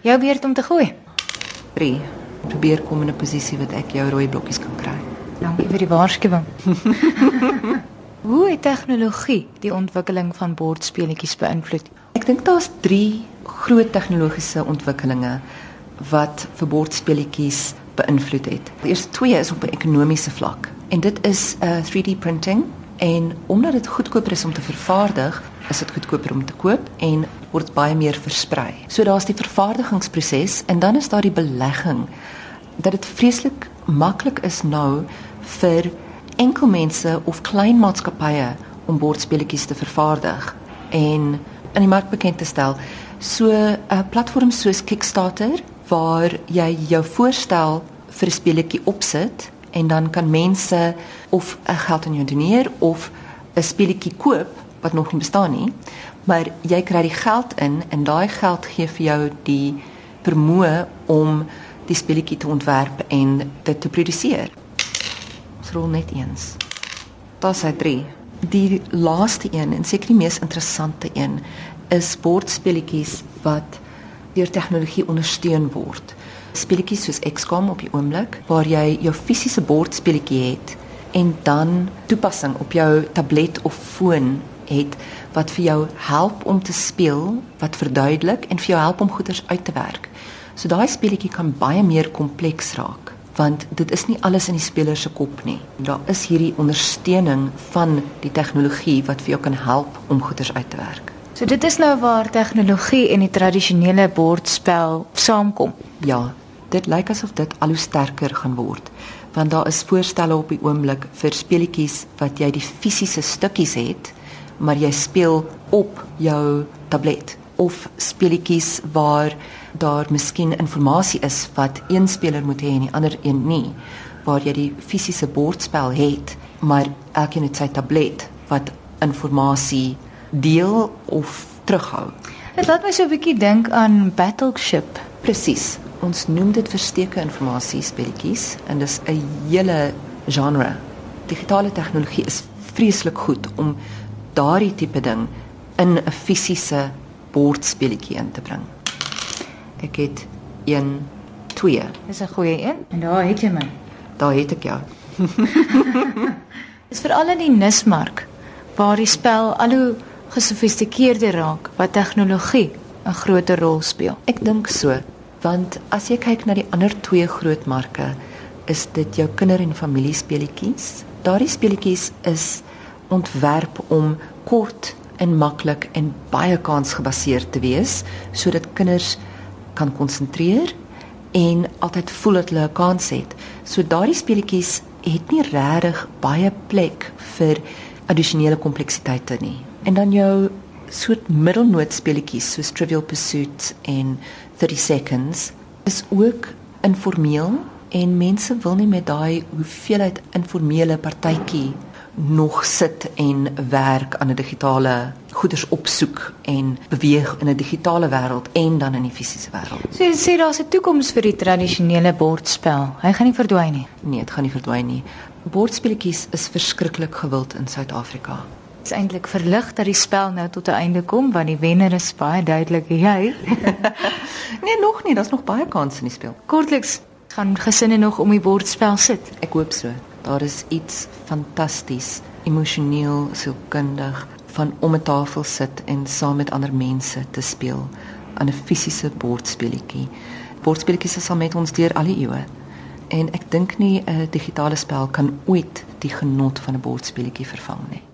Jou beurt om te gooi. 3. Probeer kom in 'n posisie wat ek jou rooi blokkies kan kry. Dankie vir die waarskuwing. Hoe het tegnologie die ontwikkeling van bordspeletjies beïnvloed? Ek dink daar's 3 groot tegnologiese ontwikkelinge wat vir bordspeletjies beïnvloed het. Die eerste twee is op 'n ekonomiese vlak en dit is 'n uh, 3D printing en omdat dit goedkoper is om te vervaardig, is dit goedkoper om te koop en word baie meer versprei. So daar's die vervaardigingsproses en dan is daar die belegging dat dit vreeslik maklik is nou vir enkel mense of klein maatskappye om bordspeletjies te vervaardig en in die mark bekend te stel. So 'n uh, platform soos Kickstarter waar jy jou voorstel vir 'n speletjie opsit en dan kan mense of 'n geld aan jou doneer of 'n speletjie koop wat nog nie bestaan nie. Maar jy kry die geld in en daai geld gee vir jou die vermoë om die speletjie te ontwerp en dit te produseer. Rol net eens. Daar's hy 3. Die laaste een en seker die mees interessante een is bordspeletjies wat deur tegnologie ondersteun word. Speletjies soos XCOM op die oomblik waar jy jou fisiese bordspeletjie het en dan toepassing op jou tablet of foon het wat vir jou help om te speel, wat verduidelik en vir jou help om goeders uit te werk. So daai speletjie kan baie meer kompleks raak want dit is nie alles in die speler se kop nie. Daar is hierdie ondersteuning van die tegnologie wat vir jou kan help om goeders uit te werk. So dit is nou waar tegnologie en die tradisionele bordspel saamkom. Ja, dit lyk asof dit al hoe sterker gaan word want daar is voorstelle op die oomblik vir speletjies wat jy die fisiese stukkies het maar jy speel op jou tablet of speletjies waar daar miskien inligting is wat een speler moet hê en die ander een nie waar jy die fisiese bordspel het maar elkeen het sy tablet wat inligting deel of terughou. Dit laat my so 'n bietjie dink aan Battleship. Presies. Ons noem dit versteke inligting speletjies en dis 'n hele genre. Digitale tegnologie is vreeslik goed om daardie tipe ding in 'n fisiese bordspeletjie in te bring. Ek het 1 2. Dis 'n goeie een. En daar het jy my. Daar het ek jou. Dis veral in die nismark waar die spel al hoe gesofistikeerder raak wat tegnologie 'n groter rol speel. Ek dink so, want as jy kyk na die ander twee groot marke, is dit jou kinder- en familiespeletjies. Daardie speletjies is ontwerp om kort en maklik en baie kansgebaseerd te wees sodat kinders kan konsentreer en altyd voel dat hulle 'n kans het. So daardie speletjies het nie regtig baie plek vir addisionele kompleksiteite nie. En dan jou soort middelnoot speletjies soos Trivial Pursuit en 30 Seconds is ook informeel en mense wil nie met daai hoeveelheid informele partytjie nog sit en werk aan 'n digitale goeders opsoek en beweeg in 'n digitale wêreld en dan in die fisiese wêreld. So jy sê daar's 'n toekoms vir die tradisionele bordspel. Hy gaan nie verdwyn nie. Nee, dit gaan nie verdwyn nie. Bordspeletjies is verskriklik gewild in Suid-Afrika. Dit is eintlik verlig dat die spel nou tot 'n einde kom want die wenner is baie duidelik jy. nee, nog nie, daar's nog baie kans in die spel. Kortliks gaan gesinne nog om die bordspel sit. Ek hoop so. Daar is iets fantasties, emosioneel, sielkundig van om 'n tafel sit en saam met ander mense te speel aan 'n fisiese bordspeletjie. Bordspeletjies is al met ons deur al die eeue. En ek dink nie 'n digitale spel kan ooit die genot van 'n bordspeletjie vervang nie.